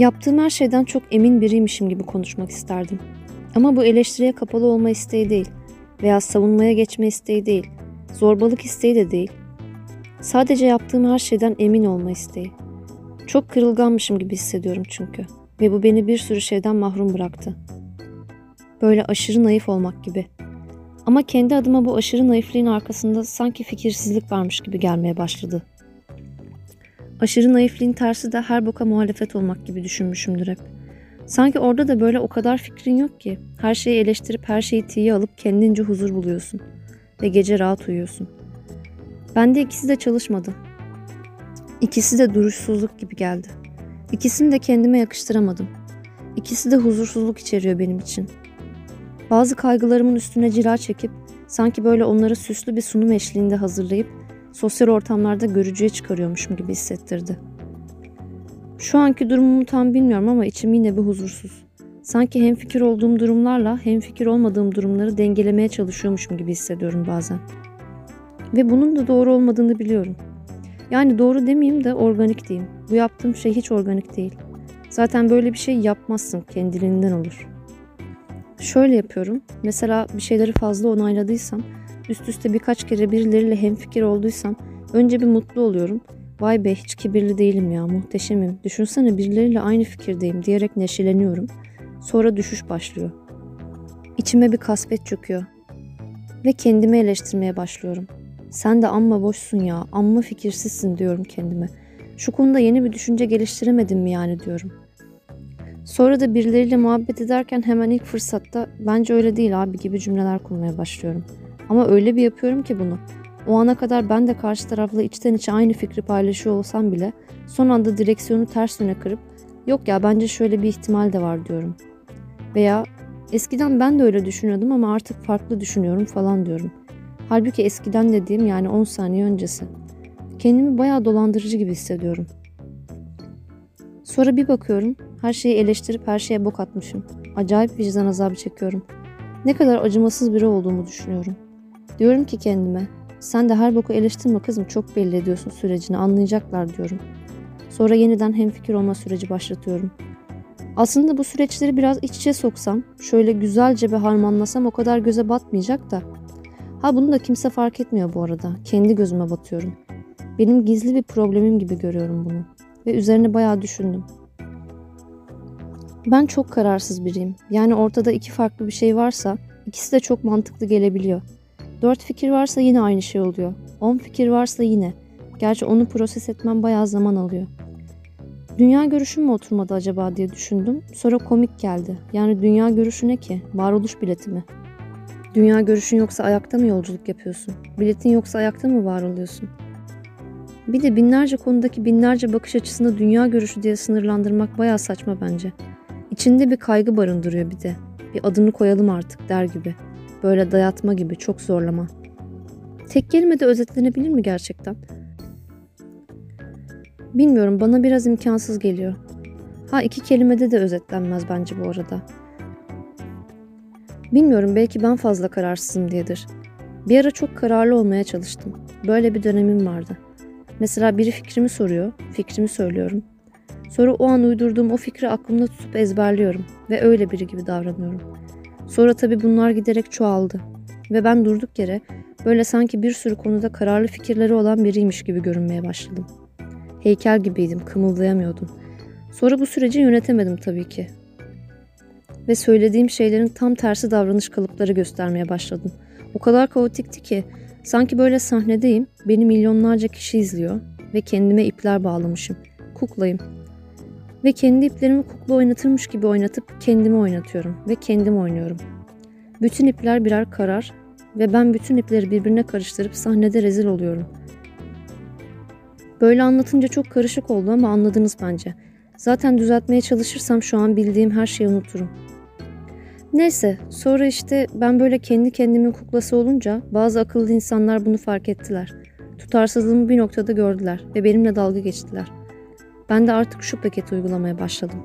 Yaptığım her şeyden çok emin biriymişim gibi konuşmak isterdim. Ama bu eleştiriye kapalı olma isteği değil veya savunmaya geçme isteği değil, zorbalık isteği de değil. Sadece yaptığım her şeyden emin olma isteği. Çok kırılganmışım gibi hissediyorum çünkü ve bu beni bir sürü şeyden mahrum bıraktı. Böyle aşırı naif olmak gibi. Ama kendi adıma bu aşırı naifliğin arkasında sanki fikirsizlik varmış gibi gelmeye başladı. Aşırı naifliğin tersi de her boka muhalefet olmak gibi düşünmüşümdür hep. Sanki orada da böyle o kadar fikrin yok ki. Her şeyi eleştirip her şeyi tiye alıp kendince huzur buluyorsun. Ve gece rahat uyuyorsun. Bende ikisi de çalışmadı. İkisi de duruşsuzluk gibi geldi. İkisini de kendime yakıştıramadım. İkisi de huzursuzluk içeriyor benim için. Bazı kaygılarımın üstüne cila çekip sanki böyle onları süslü bir sunum eşliğinde hazırlayıp sosyal ortamlarda görücüye çıkarıyormuşum gibi hissettirdi. Şu anki durumumu tam bilmiyorum ama içim yine bir huzursuz. Sanki hem fikir olduğum durumlarla hem fikir olmadığım durumları dengelemeye çalışıyormuşum gibi hissediyorum bazen. Ve bunun da doğru olmadığını biliyorum. Yani doğru demeyeyim de organik diyeyim. Bu yaptığım şey hiç organik değil. Zaten böyle bir şey yapmazsın kendiliğinden olur. Şöyle yapıyorum. Mesela bir şeyleri fazla onayladıysam, üst üste birkaç kere birileriyle hemfikir olduysam önce bir mutlu oluyorum. Vay be hiç kibirli değilim ya muhteşemim. Düşünsene birileriyle aynı fikirdeyim diyerek neşeleniyorum. Sonra düşüş başlıyor. İçime bir kasvet çöküyor. Ve kendimi eleştirmeye başlıyorum. Sen de amma boşsun ya, amma fikirsizsin diyorum kendime. Şu konuda yeni bir düşünce geliştiremedim mi yani diyorum. Sonra da birileriyle muhabbet ederken hemen ilk fırsatta bence öyle değil abi gibi cümleler kurmaya başlıyorum. Ama öyle bir yapıyorum ki bunu. O ana kadar ben de karşı tarafla içten içe aynı fikri paylaşıyor olsam bile son anda direksiyonu ters yöne kırıp yok ya bence şöyle bir ihtimal de var diyorum. Veya eskiden ben de öyle düşünüyordum ama artık farklı düşünüyorum falan diyorum. Halbuki eskiden dediğim yani 10 saniye öncesi. Kendimi bayağı dolandırıcı gibi hissediyorum. Sonra bir bakıyorum her şeyi eleştirip her şeye bok atmışım. Acayip vicdan azabı çekiyorum. Ne kadar acımasız biri olduğumu düşünüyorum. Diyorum ki kendime sen de her boku eleştirme kızım çok belli ediyorsun sürecini anlayacaklar diyorum. Sonra yeniden hemfikir olma süreci başlatıyorum. Aslında bu süreçleri biraz iç içe soksam, şöyle güzelce bir harmanlasam o kadar göze batmayacak da. Ha bunu da kimse fark etmiyor bu arada. Kendi gözüme batıyorum. Benim gizli bir problemim gibi görüyorum bunu. Ve üzerine bayağı düşündüm. Ben çok kararsız biriyim. Yani ortada iki farklı bir şey varsa ikisi de çok mantıklı gelebiliyor. Dört fikir varsa yine aynı şey oluyor. On fikir varsa yine. Gerçi onu proses etmem bayağı zaman alıyor. Dünya görüşüm mü oturmadı acaba diye düşündüm. Sonra komik geldi. Yani dünya görüşü ne ki? Varoluş bileti mi? Dünya görüşün yoksa ayakta mı yolculuk yapıyorsun? Biletin yoksa ayakta mı var oluyorsun? Bir de binlerce konudaki binlerce bakış açısını dünya görüşü diye sınırlandırmak bayağı saçma bence. İçinde bir kaygı barındırıyor bir de. Bir adını koyalım artık der gibi. Böyle dayatma gibi çok zorlama. Tek kelimede özetlenebilir mi gerçekten? Bilmiyorum bana biraz imkansız geliyor. Ha iki kelimede de özetlenmez bence bu arada. Bilmiyorum belki ben fazla kararsızım diyedir. Bir ara çok kararlı olmaya çalıştım. Böyle bir dönemim vardı. Mesela biri fikrimi soruyor, fikrimi söylüyorum. Sonra o an uydurduğum o fikri aklımda tutup ezberliyorum ve öyle biri gibi davranıyorum. Sonra tabii bunlar giderek çoğaldı ve ben durduk yere böyle sanki bir sürü konuda kararlı fikirleri olan biriymiş gibi görünmeye başladım. Heykel gibiydim, kımıldayamıyordum. Sonra bu süreci yönetemedim tabii ki. Ve söylediğim şeylerin tam tersi davranış kalıpları göstermeye başladım. O kadar kaotikti ki sanki böyle sahnedeyim, beni milyonlarca kişi izliyor ve kendime ipler bağlamışım. Kuklayım. Ve kendi iplerimi kukla oynatırmış gibi oynatıp kendimi oynatıyorum ve kendim oynuyorum. Bütün ipler birer karar ve ben bütün ipleri birbirine karıştırıp sahnede rezil oluyorum. Böyle anlatınca çok karışık oldu ama anladınız bence. Zaten düzeltmeye çalışırsam şu an bildiğim her şeyi unuturum. Neyse sonra işte ben böyle kendi kendimin kuklası olunca bazı akıllı insanlar bunu fark ettiler. Tutarsızlığımı bir noktada gördüler ve benimle dalga geçtiler. Ben de artık şu paketi uygulamaya başladım.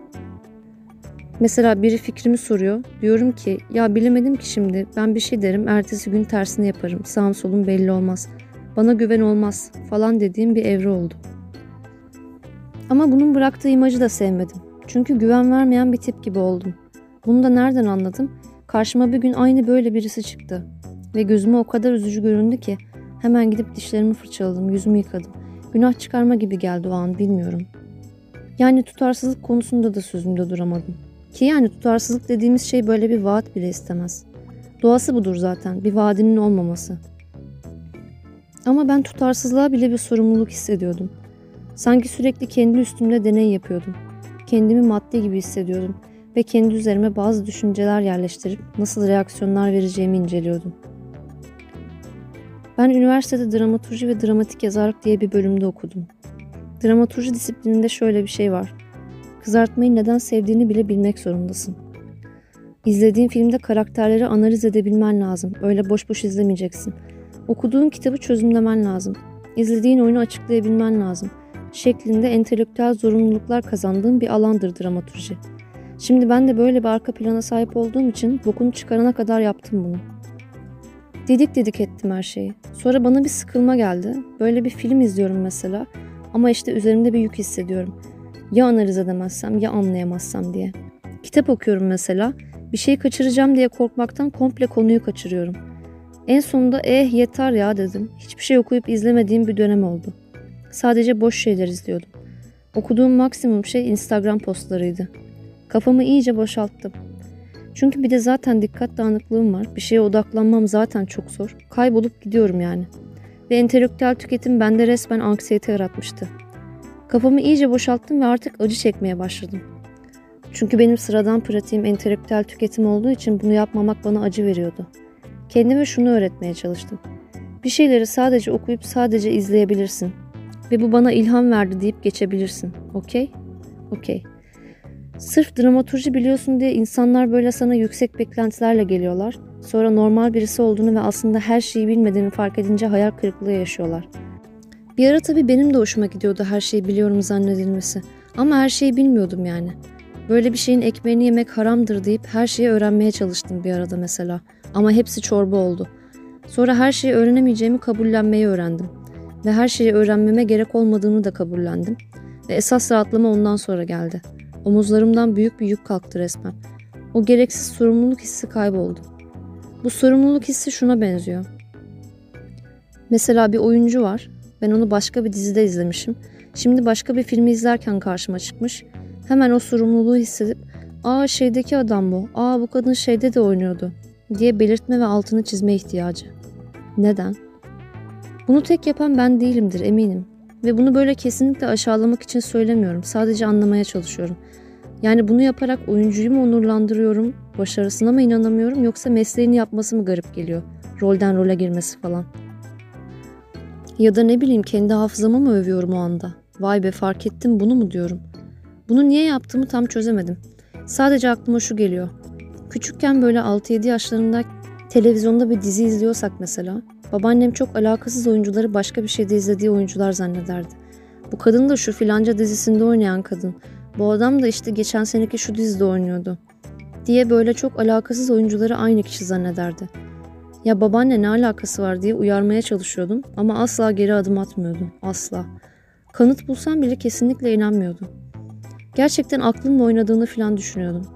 Mesela biri fikrimi soruyor. Diyorum ki ya bilemedim ki şimdi ben bir şey derim ertesi gün tersini yaparım. Sağım solum belli olmaz. Bana güven olmaz falan dediğim bir evre oldu. Ama bunun bıraktığı imajı da sevmedim. Çünkü güven vermeyen bir tip gibi oldum. Bunu da nereden anladım? Karşıma bir gün aynı böyle birisi çıktı. Ve gözüme o kadar üzücü göründü ki hemen gidip dişlerimi fırçaladım, yüzümü yıkadım. Günah çıkarma gibi geldi o an bilmiyorum. Yani tutarsızlık konusunda da sözümde duramadım. Ki yani tutarsızlık dediğimiz şey böyle bir vaat bile istemez. Doğası budur zaten, bir vaadinin olmaması. Ama ben tutarsızlığa bile bir sorumluluk hissediyordum. Sanki sürekli kendi üstümde deney yapıyordum. Kendimi madde gibi hissediyordum ve kendi üzerime bazı düşünceler yerleştirip nasıl reaksiyonlar vereceğimi inceliyordum. Ben üniversitede dramaturji ve dramatik yazarlık diye bir bölümde okudum. Dramaturji disiplininde şöyle bir şey var. Kızartmayı neden sevdiğini bile bilmek zorundasın. İzlediğin filmde karakterleri analiz edebilmen lazım. Öyle boş boş izlemeyeceksin. Okuduğun kitabı çözümlemen lazım. İzlediğin oyunu açıklayabilmen lazım. Şeklinde entelektüel zorunluluklar kazandığım bir alandır dramaturji. Şimdi ben de böyle bir arka plana sahip olduğum için bokunu çıkarana kadar yaptım bunu. Dedik dedik ettim her şeyi. Sonra bana bir sıkılma geldi. Böyle bir film izliyorum mesela. Ama işte üzerimde bir yük hissediyorum. Ya analiz edemezsem ya anlayamazsam diye. Kitap okuyorum mesela. Bir şey kaçıracağım diye korkmaktan komple konuyu kaçırıyorum. En sonunda eh yeter ya dedim. Hiçbir şey okuyup izlemediğim bir dönem oldu. Sadece boş şeyler izliyordum. Okuduğum maksimum şey Instagram postlarıydı. Kafamı iyice boşalttım. Çünkü bir de zaten dikkat dağınıklığım var. Bir şeye odaklanmam zaten çok zor. Kaybolup gidiyorum yani. Ve entelektüel tüketim bende resmen anksiyete yaratmıştı. Kafamı iyice boşalttım ve artık acı çekmeye başladım. Çünkü benim sıradan pratiğim entelektüel tüketim olduğu için bunu yapmamak bana acı veriyordu. Kendime şunu öğretmeye çalıştım. Bir şeyleri sadece okuyup sadece izleyebilirsin. Ve bu bana ilham verdi deyip geçebilirsin. Okey? Okey. Sırf dramaturji biliyorsun diye insanlar böyle sana yüksek beklentilerle geliyorlar. Sonra normal birisi olduğunu ve aslında her şeyi bilmediğini fark edince hayal kırıklığı yaşıyorlar. Bir ara tabii benim de hoşuma gidiyordu her şeyi biliyorum zannedilmesi. Ama her şeyi bilmiyordum yani. Böyle bir şeyin ekmeğini yemek haramdır deyip her şeyi öğrenmeye çalıştım bir arada mesela. Ama hepsi çorba oldu. Sonra her şeyi öğrenemeyeceğimi kabullenmeyi öğrendim. Ve her şeyi öğrenmeme gerek olmadığını da kabullendim. Ve esas rahatlama ondan sonra geldi. Omuzlarımdan büyük bir yük kalktı resmen. O gereksiz sorumluluk hissi kayboldu. Bu sorumluluk hissi şuna benziyor. Mesela bir oyuncu var. Ben onu başka bir dizide izlemişim. Şimdi başka bir filmi izlerken karşıma çıkmış. Hemen o sorumluluğu hissedip ''Aa şeydeki adam bu. Aa bu kadın şeyde de oynuyordu.'' diye belirtme ve altını çizme ihtiyacı. Neden? Bunu tek yapan ben değilimdir eminim. Ve bunu böyle kesinlikle aşağılamak için söylemiyorum. Sadece anlamaya çalışıyorum. Yani bunu yaparak oyuncuyu mu onurlandırıyorum, başarısına mı inanamıyorum yoksa mesleğini yapması mı garip geliyor? Rolden role girmesi falan. Ya da ne bileyim kendi hafızamı mı övüyorum o anda? Vay be fark ettim bunu mu diyorum. Bunu niye yaptığımı tam çözemedim. Sadece aklıma şu geliyor. Küçükken böyle 6-7 yaşlarında televizyonda bir dizi izliyorsak mesela babaannem çok alakasız oyuncuları başka bir şeyde izlediği oyuncular zannederdi. Bu kadın da şu filanca dizisinde oynayan kadın. Bu adam da işte geçen seneki şu dizide oynuyordu. Diye böyle çok alakasız oyuncuları aynı kişi zannederdi. Ya babaanne ne alakası var diye uyarmaya çalışıyordum ama asla geri adım atmıyordum. Asla. Kanıt bulsam bile kesinlikle inanmıyordum. Gerçekten aklımla oynadığını falan düşünüyordum.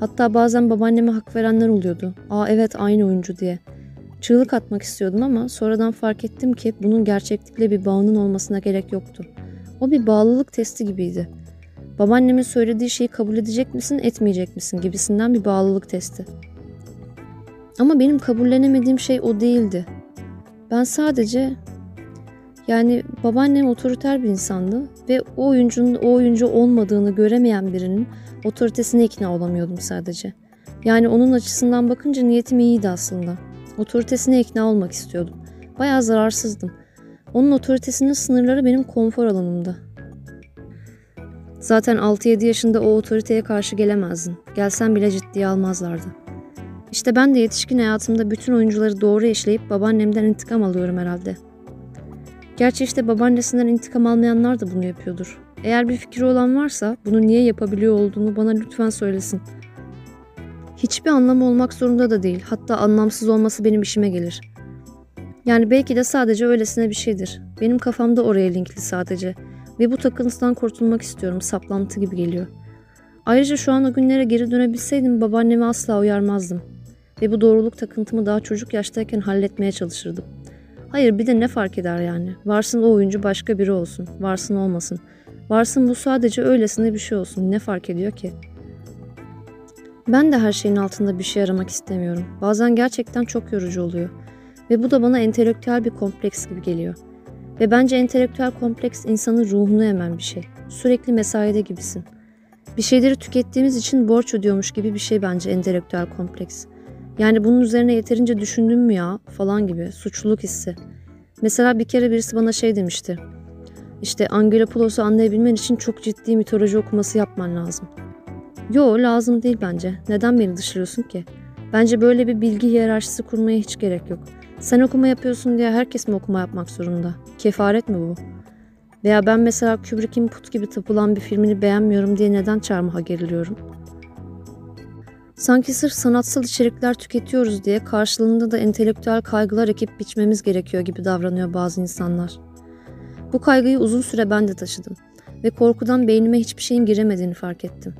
Hatta bazen babaanneme hak verenler oluyordu. Aa evet aynı oyuncu diye. Çığlık atmak istiyordum ama sonradan fark ettim ki bunun gerçeklikle bir bağının olmasına gerek yoktu. O bir bağlılık testi gibiydi. Babaannemin söylediği şeyi kabul edecek misin, etmeyecek misin gibisinden bir bağlılık testi. Ama benim kabullenemediğim şey o değildi. Ben sadece yani babaannem otoriter bir insandı ve o oyuncunun o oyuncu olmadığını göremeyen birinin otoritesine ikna olamıyordum sadece. Yani onun açısından bakınca niyetim iyiydi aslında. Otoritesine ikna olmak istiyordum. Bayağı zararsızdım. Onun otoritesinin sınırları benim konfor alanımdı. Zaten 6-7 yaşında o otoriteye karşı gelemezdin. Gelsen bile ciddiye almazlardı. İşte ben de yetişkin hayatımda bütün oyuncuları doğru eşleyip babaannemden intikam alıyorum herhalde. Gerçi işte babaannesinden intikam almayanlar da bunu yapıyordur. Eğer bir fikri olan varsa bunu niye yapabiliyor olduğunu bana lütfen söylesin. Hiçbir anlamı olmak zorunda da değil. Hatta anlamsız olması benim işime gelir. Yani belki de sadece öylesine bir şeydir. Benim kafamda oraya linkli sadece. Ve bu takıntıdan kurtulmak istiyorum. Saplantı gibi geliyor. Ayrıca şu an o günlere geri dönebilseydim babaannemi asla uyarmazdım. Ve bu doğruluk takıntımı daha çocuk yaştayken halletmeye çalışırdım. Hayır bir de ne fark eder yani? Varsın o oyuncu başka biri olsun. Varsın olmasın. Varsın bu sadece öylesine bir şey olsun. Ne fark ediyor ki? Ben de her şeyin altında bir şey aramak istemiyorum. Bazen gerçekten çok yorucu oluyor. Ve bu da bana entelektüel bir kompleks gibi geliyor. Ve bence entelektüel kompleks insanın ruhunu emen bir şey. Sürekli mesaide gibisin. Bir şeyleri tükettiğimiz için borç ödüyormuş gibi bir şey bence entelektüel kompleks. Yani bunun üzerine yeterince düşündün mü ya falan gibi suçluluk hissi. Mesela bir kere birisi bana şey demişti. İşte Angelopoulos'u anlayabilmen için çok ciddi mitoloji okuması yapman lazım. Yo lazım değil bence. Neden beni dışlıyorsun ki? Bence böyle bir bilgi hiyerarşisi kurmaya hiç gerek yok. Sen okuma yapıyorsun diye herkes mi okuma yapmak zorunda? Kefaret mi bu? Veya ben mesela Kubrick'in put gibi tapılan bir filmini beğenmiyorum diye neden çarmıha geriliyorum? Sanki sırf sanatsal içerikler tüketiyoruz diye karşılığında da entelektüel kaygılar ekip biçmemiz gerekiyor gibi davranıyor bazı insanlar. Bu kaygıyı uzun süre ben de taşıdım ve korkudan beynime hiçbir şeyin giremediğini fark ettim.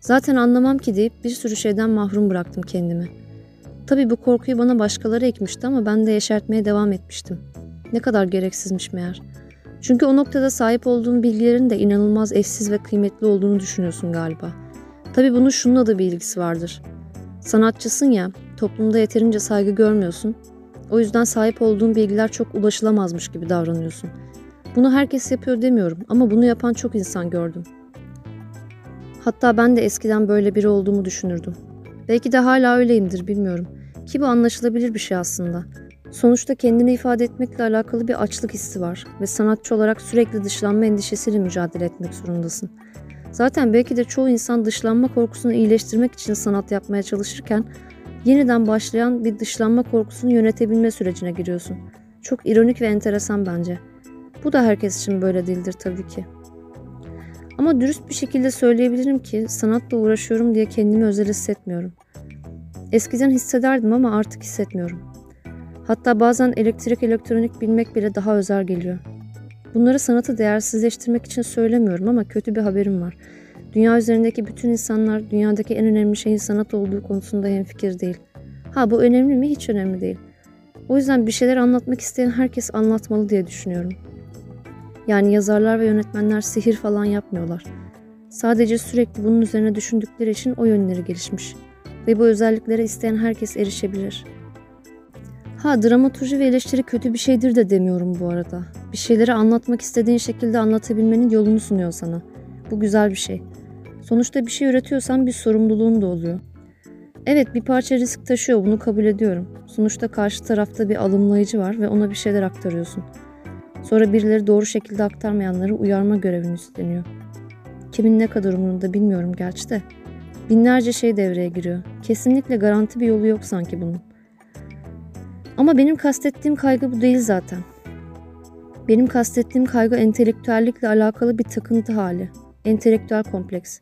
Zaten anlamam ki deyip bir sürü şeyden mahrum bıraktım kendimi. Tabii bu korkuyu bana başkaları ekmişti ama ben de yeşertmeye devam etmiştim. Ne kadar gereksizmiş meğer. Çünkü o noktada sahip olduğun bilgilerin de inanılmaz eşsiz ve kıymetli olduğunu düşünüyorsun galiba. Tabii bunun şununla da bir ilgisi vardır. Sanatçısın ya, toplumda yeterince saygı görmüyorsun. O yüzden sahip olduğun bilgiler çok ulaşılamazmış gibi davranıyorsun. Bunu herkes yapıyor demiyorum ama bunu yapan çok insan gördüm. Hatta ben de eskiden böyle biri olduğumu düşünürdüm. Belki de hala öyleyimdir bilmiyorum. Ki bu anlaşılabilir bir şey aslında. Sonuçta kendini ifade etmekle alakalı bir açlık hissi var ve sanatçı olarak sürekli dışlanma endişesiyle mücadele etmek zorundasın. Zaten belki de çoğu insan dışlanma korkusunu iyileştirmek için sanat yapmaya çalışırken yeniden başlayan bir dışlanma korkusunu yönetebilme sürecine giriyorsun. Çok ironik ve enteresan bence. Bu da herkes için böyle değildir tabii ki. Ama dürüst bir şekilde söyleyebilirim ki sanatla uğraşıyorum diye kendimi özel hissetmiyorum. Eskiden hissederdim ama artık hissetmiyorum. Hatta bazen elektrik elektronik bilmek bile daha özel geliyor. Bunları sanatı değersizleştirmek için söylemiyorum ama kötü bir haberim var. Dünya üzerindeki bütün insanlar dünyadaki en önemli şeyin sanat olduğu konusunda hemfikir değil. Ha bu önemli mi? Hiç önemli değil. O yüzden bir şeyler anlatmak isteyen herkes anlatmalı diye düşünüyorum. Yani yazarlar ve yönetmenler sihir falan yapmıyorlar. Sadece sürekli bunun üzerine düşündükleri için o yönleri gelişmiş. Ve bu özelliklere isteyen herkes erişebilir. Ha dramaturji ve eleştiri kötü bir şeydir de demiyorum bu arada. Bir şeyleri anlatmak istediğin şekilde anlatabilmenin yolunu sunuyor sana. Bu güzel bir şey. Sonuçta bir şey üretiyorsan bir sorumluluğun da oluyor. Evet bir parça risk taşıyor bunu kabul ediyorum. Sonuçta karşı tarafta bir alımlayıcı var ve ona bir şeyler aktarıyorsun. Sonra birileri doğru şekilde aktarmayanları uyarma görevini üstleniyor. Kimin ne kadar umurunda bilmiyorum gerçi de. Binlerce şey devreye giriyor. Kesinlikle garanti bir yolu yok sanki bunun. Ama benim kastettiğim kaygı bu değil zaten. Benim kastettiğim kaygı entelektüellikle alakalı bir takıntı hali. Entelektüel kompleks.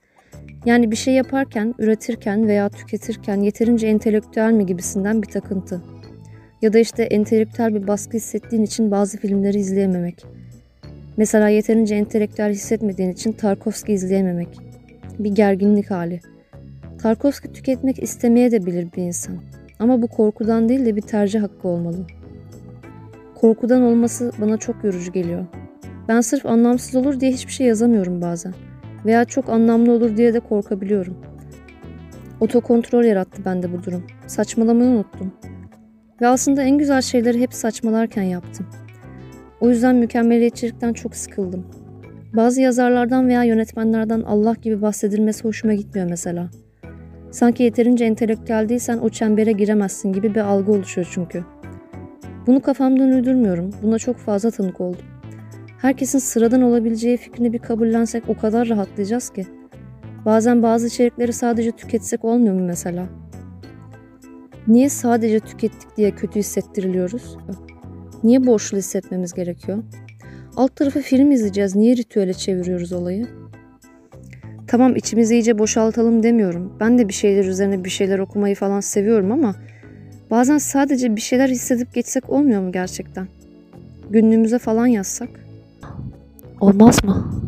Yani bir şey yaparken, üretirken veya tüketirken yeterince entelektüel mi gibisinden bir takıntı. Ya da işte entelektüel bir baskı hissettiğin için bazı filmleri izleyememek. Mesela yeterince entelektüel hissetmediğin için Tarkovski izleyememek. Bir gerginlik hali. Tarkovski tüketmek istemeye de bilir bir insan. Ama bu korkudan değil de bir tercih hakkı olmalı. Korkudan olması bana çok yorucu geliyor. Ben sırf anlamsız olur diye hiçbir şey yazamıyorum bazen. Veya çok anlamlı olur diye de korkabiliyorum. Otokontrol yarattı bende bu durum. Saçmalamayı unuttum. Ve aslında en güzel şeyleri hep saçmalarken yaptım. O yüzden mükemmeliyetçilikten çok sıkıldım. Bazı yazarlardan veya yönetmenlerden Allah gibi bahsedilmesi hoşuma gitmiyor mesela. Sanki yeterince entelektüel değilsen o çembere giremezsin gibi bir algı oluşuyor çünkü. Bunu kafamdan uydurmuyorum. Buna çok fazla tanık oldum. Herkesin sıradan olabileceği fikrini bir kabullensek o kadar rahatlayacağız ki. Bazen bazı içerikleri sadece tüketsek olmuyor mu mesela? Niye sadece tükettik diye kötü hissettiriliyoruz? Niye borçlu hissetmemiz gerekiyor? Alt tarafı film izleyeceğiz. Niye ritüele çeviriyoruz olayı? Tamam içimizi iyice boşaltalım demiyorum. Ben de bir şeyler üzerine bir şeyler okumayı falan seviyorum ama bazen sadece bir şeyler hissedip geçsek olmuyor mu gerçekten? Günlüğümüze falan yazsak? Olmaz mı?